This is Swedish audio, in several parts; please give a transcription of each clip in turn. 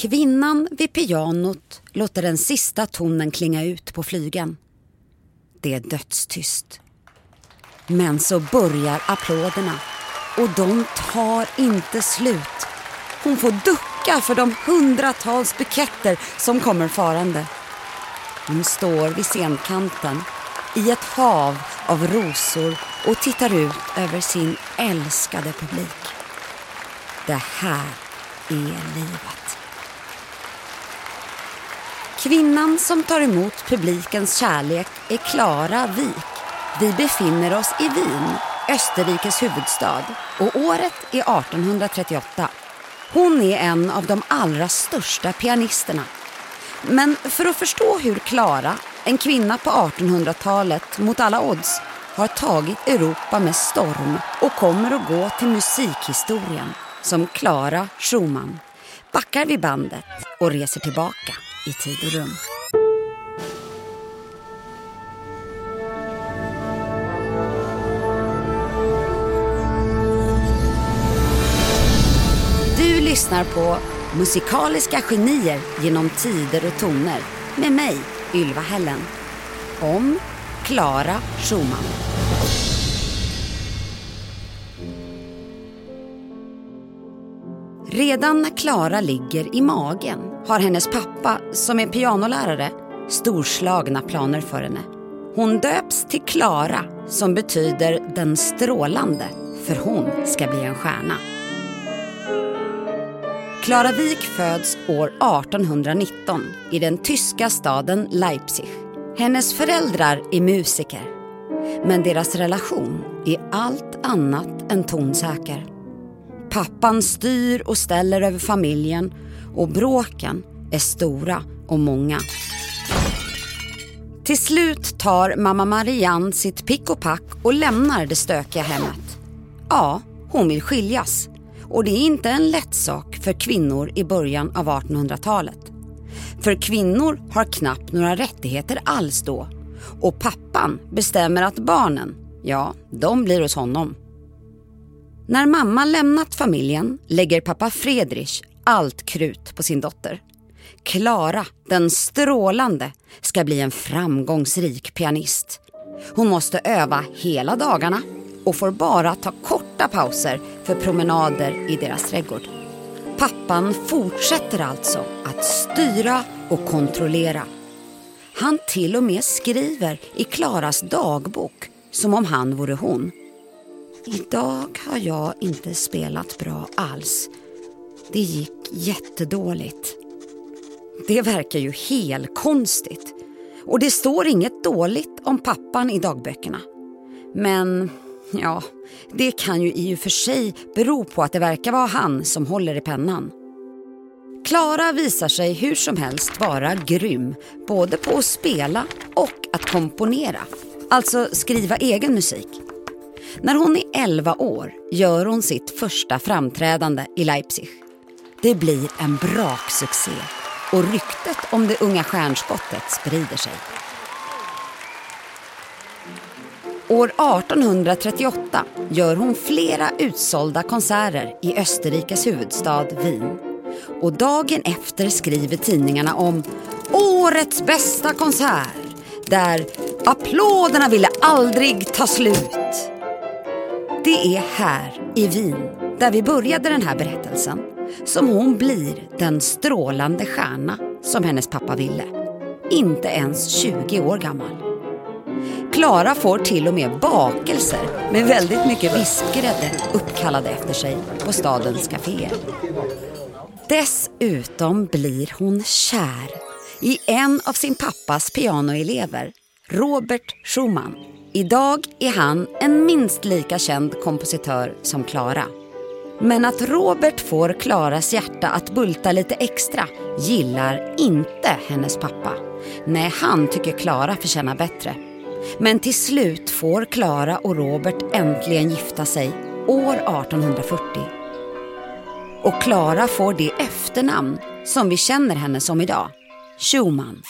Kvinnan vid pianot låter den sista tonen klinga ut på flygen. Det är dödstyst. Men så börjar applåderna och de tar inte slut. Hon får ducka för de hundratals buketter som kommer farande. Hon står vid scenkanten i ett hav av rosor och tittar ut över sin älskade publik. Det här är livet. Kvinnan som tar emot publikens kärlek är Klara Wik. Vi befinner oss i Wien, Österrikes huvudstad och året är 1838. Hon är en av de allra största pianisterna. Men för att förstå hur Klara, en kvinna på 1800-talet mot alla odds, har tagit Europa med storm och kommer att gå till musikhistorien som Klara Schumann backar vi bandet och reser tillbaka i tid och rum. Du lyssnar på Musikaliska genier genom tider och toner med mig, Ylva Hällen. Om Klara Schumann. Redan när Klara ligger i magen har hennes pappa, som är pianolärare, storslagna planer för henne. Hon döps till Klara, som betyder den strålande, för hon ska bli en stjärna. Klara Wik föds år 1819 i den tyska staden Leipzig. Hennes föräldrar är musiker, men deras relation är allt annat än tonsäker. Pappan styr och ställer över familjen och bråken är stora och många. Till slut tar mamma Marianne sitt pick och pack och lämnar det stökiga hemmet. Ja, hon vill skiljas. Och det är inte en lätt sak för kvinnor i början av 1800-talet. För kvinnor har knappt några rättigheter alls då. Och pappan bestämmer att barnen, ja, de blir hos honom. När mamma lämnat familjen lägger pappa Fredrich allt krut på sin dotter. Klara, den strålande, ska bli en framgångsrik pianist. Hon måste öva hela dagarna och får bara ta korta pauser för promenader i deras trädgård. Pappan fortsätter alltså att styra och kontrollera. Han till och med skriver i Klaras dagbok som om han vore hon. Idag har jag inte spelat bra alls. Det gick jättedåligt. Det verkar ju helt konstigt. Och det står inget dåligt om pappan i dagböckerna. Men ja, det kan ju i och för sig bero på att det verkar vara han som håller i pennan. Klara visar sig hur som helst vara grym både på att spela och att komponera. Alltså skriva egen musik. När hon är 11 år gör hon sitt första framträdande i Leipzig. Det blir en braksuccé och ryktet om det unga stjärnskottet sprider sig. År 1838 gör hon flera utsålda konserter i Österrikes huvudstad Wien. Och dagen efter skriver tidningarna om årets bästa konsert där applåderna ville aldrig ta slut. Det är här i Wien, där vi började den här berättelsen, som hon blir den strålande stjärna som hennes pappa ville. Inte ens 20 år gammal. Klara får till och med bakelser med väldigt mycket vispgrädde uppkallade efter sig på stadens kaféer. Dessutom blir hon kär i en av sin pappas pianoelever, Robert Schumann. Idag är han en minst lika känd kompositör som Klara. Men att Robert får Klaras hjärta att bulta lite extra gillar inte hennes pappa. Nej, han tycker Klara förtjänar bättre. Men till slut får Klara och Robert äntligen gifta sig år 1840. Och Klara får det efternamn som vi känner henne som idag, Schumann.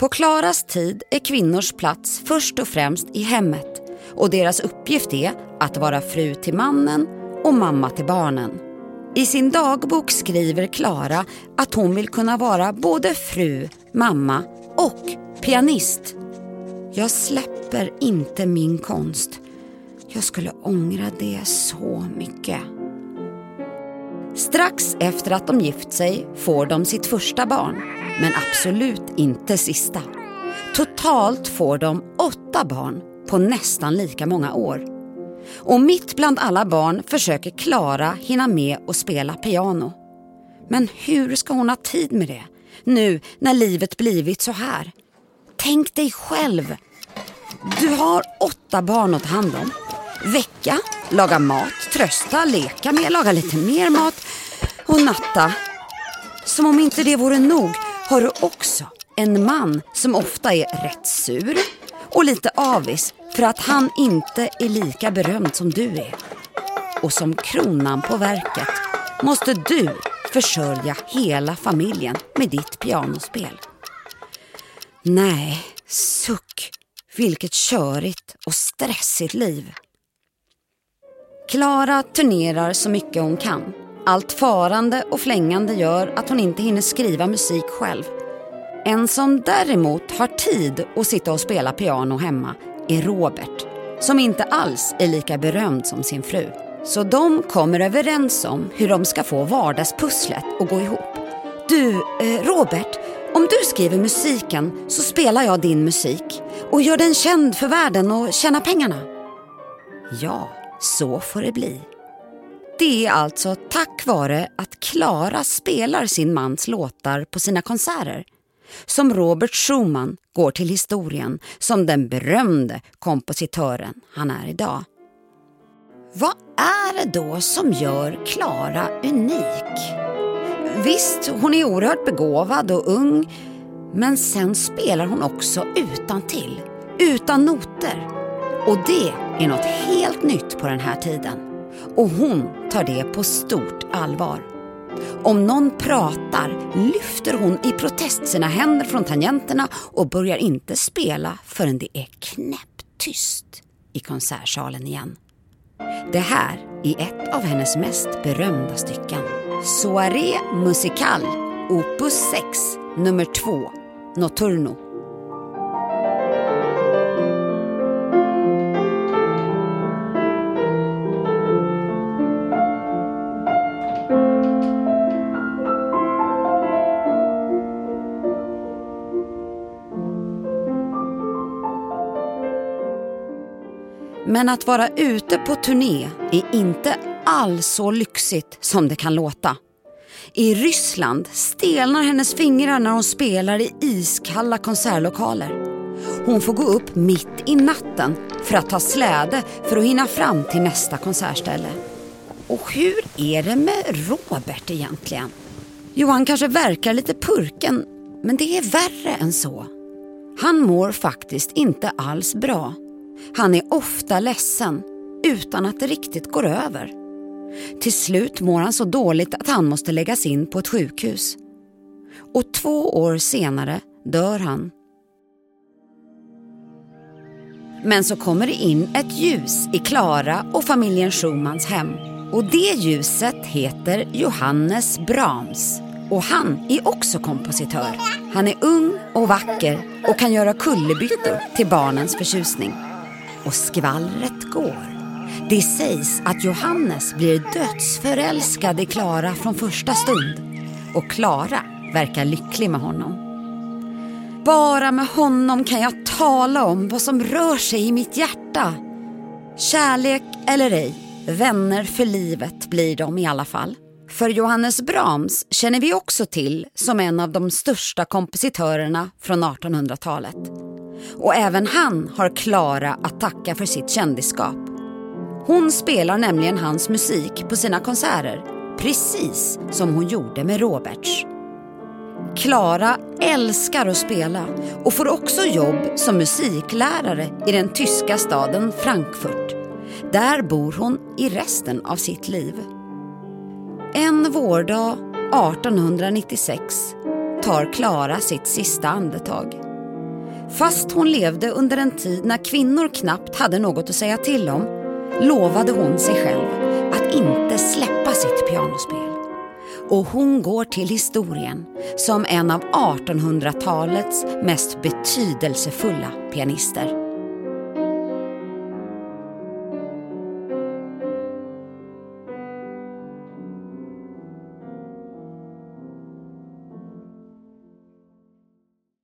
På Klaras tid är kvinnors plats först och främst i hemmet och deras uppgift är att vara fru till mannen och mamma till barnen. I sin dagbok skriver Klara att hon vill kunna vara både fru, mamma och pianist. Jag släpper inte min konst. Jag skulle ångra det så mycket. Strax efter att de gift sig får de sitt första barn, men absolut inte sista. Totalt får de åtta barn på nästan lika många år. Och mitt bland alla barn försöker Klara hinna med att spela piano. Men hur ska hon ha tid med det nu när livet blivit så här? Tänk dig själv. Du har åtta barn att ta hand om. Väcka, laga mat, trösta, leka med, laga lite mer mat och natta. Som om inte det vore nog har du också en man som ofta är rätt sur och lite avis för att han inte är lika berömd som du är. Och som kronan på verket måste du försörja hela familjen med ditt pianospel. Nej, suck, vilket körigt och stressigt liv. Klara turnerar så mycket hon kan. Allt farande och flängande gör att hon inte hinner skriva musik själv. En som däremot har tid att sitta och spela piano hemma är Robert, som inte alls är lika berömd som sin fru. Så de kommer överens om hur de ska få vardagspusslet att gå ihop. Du, eh, Robert, om du skriver musiken så spelar jag din musik och gör den känd för världen och tjänar pengarna. Ja, så får det bli. Det är alltså tack vare att Klara spelar sin mans låtar på sina konserter som Robert Schumann går till historien som den berömde kompositören han är idag. Vad är det då som gör Klara unik? Visst, hon är oerhört begåvad och ung men sen spelar hon också utan till, utan noter. Och det är något helt nytt på den här tiden. Och hon tar det på stort allvar. Om någon pratar lyfter hon i protest sina händer från tangenterna och börjar inte spela förrän det är knäpptyst i konsertsalen igen. Det här är ett av hennes mest berömda stycken. Soirée musicale, opus 6, nummer 2, Notturno. Men att vara ute på turné är inte alls så lyxigt som det kan låta. I Ryssland stelnar hennes fingrar när hon spelar i iskalla konsertlokaler. Hon får gå upp mitt i natten för att ta släde för att hinna fram till nästa konsertställe. Och hur är det med Robert egentligen? Johan kanske verkar lite purken, men det är värre än så. Han mår faktiskt inte alls bra. Han är ofta ledsen utan att det riktigt går över. Till slut mår han så dåligt att han måste läggas in på ett sjukhus. Och två år senare dör han. Men så kommer det in ett ljus i Klara och familjen Schumans hem. Och det ljuset heter Johannes Brahms. Och han är också kompositör. Han är ung och vacker och kan göra kullerbyttor till barnens förtjusning. Och skvallret går. Det sägs att Johannes blir dödsförälskad i Klara från första stund. Och Klara verkar lycklig med honom. Bara med honom kan jag tala om vad som rör sig i mitt hjärta. Kärlek eller ej, vänner för livet blir de i alla fall. För Johannes Brahms känner vi också till som en av de största kompositörerna från 1800-talet. Och även han har Klara att tacka för sitt kändisskap. Hon spelar nämligen hans musik på sina konserter, precis som hon gjorde med Roberts. Klara älskar att spela och får också jobb som musiklärare i den tyska staden Frankfurt. Där bor hon i resten av sitt liv. En vårdag 1896 tar Klara sitt sista andetag. Fast hon levde under en tid när kvinnor knappt hade något att säga till om lovade hon sig själv att inte släppa sitt pianospel. Och hon går till historien som en av 1800-talets mest betydelsefulla pianister.